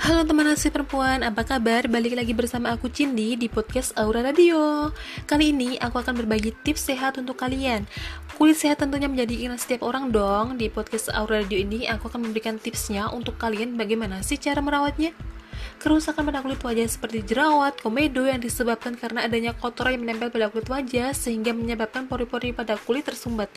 Halo teman nasi perempuan, apa kabar? Balik lagi bersama aku Cindy di podcast Aura Radio. Kali ini aku akan berbagi tips sehat untuk kalian. Kulit sehat tentunya menjadi keinginan setiap orang dong. Di podcast Aura Radio ini aku akan memberikan tipsnya untuk kalian bagaimana sih cara merawatnya. Kerusakan pada kulit wajah seperti jerawat, komedo yang disebabkan karena adanya kotoran yang menempel pada kulit wajah sehingga menyebabkan pori-pori pada kulit tersumbat.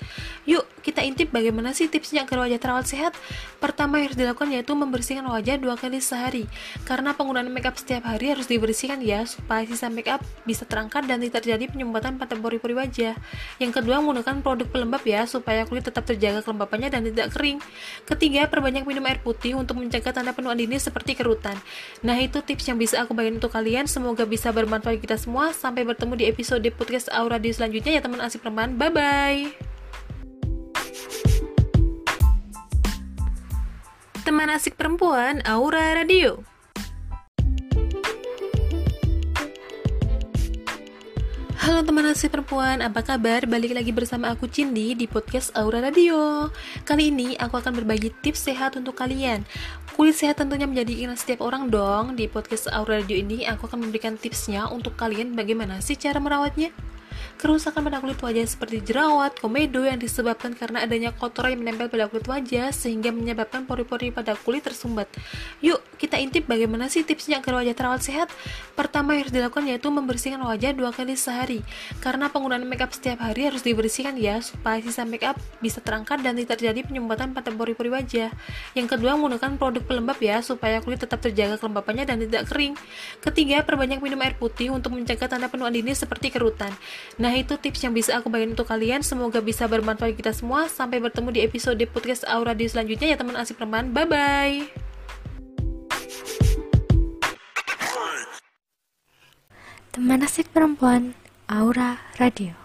Yuk, kita intip bagaimana sih tipsnya agar wajah terawat sehat? Pertama yang harus dilakukan yaitu membersihkan wajah dua kali sehari. Karena penggunaan makeup setiap hari harus dibersihkan ya supaya sisa makeup bisa terangkat dan tidak terjadi penyumbatan pada pori-pori wajah. Yang kedua, menggunakan produk pelembab ya supaya kulit tetap terjaga kelembapannya dan tidak kering. Ketiga, perbanyak minum air putih untuk mencegah tanda penuaan dini seperti kerutan. Nah, itu tips yang bisa aku bagikan untuk kalian. Semoga bisa bermanfaat kita semua. Sampai bertemu di episode podcast Aura di selanjutnya ya teman asik perempuan. Bye bye. Teman asik perempuan Aura Radio. Halo teman nasi perempuan, apa kabar? Balik lagi bersama aku Cindy di podcast Aura Radio. Kali ini aku akan berbagi tips sehat untuk kalian. Kulit sehat tentunya menjadi keinginan setiap orang dong. Di podcast Aura Radio ini aku akan memberikan tipsnya untuk kalian bagaimana sih cara merawatnya. Kerusakan pada kulit wajah seperti jerawat, komedo yang disebabkan karena adanya kotoran yang menempel pada kulit wajah sehingga menyebabkan pori-pori pada kulit tersumbat. Yuk, kita intip bagaimana sih tipsnya agar wajah terawat sehat? Pertama yang harus dilakukan yaitu membersihkan wajah dua kali sehari. Karena penggunaan makeup setiap hari harus dibersihkan ya supaya sisa makeup bisa terangkat dan tidak terjadi penyumbatan pada pori-pori wajah. Yang kedua, menggunakan produk pelembab ya supaya kulit tetap terjaga kelembapannya dan tidak kering. Ketiga, perbanyak minum air putih untuk mencegah tanda penuaan dini seperti kerutan. Nah, itu tips yang bisa aku bagikan untuk kalian. Semoga bisa bermanfaat kita semua. Sampai bertemu di episode podcast Aura di selanjutnya ya teman asik perempuan. Bye bye. Teman asik perempuan Aura Radio.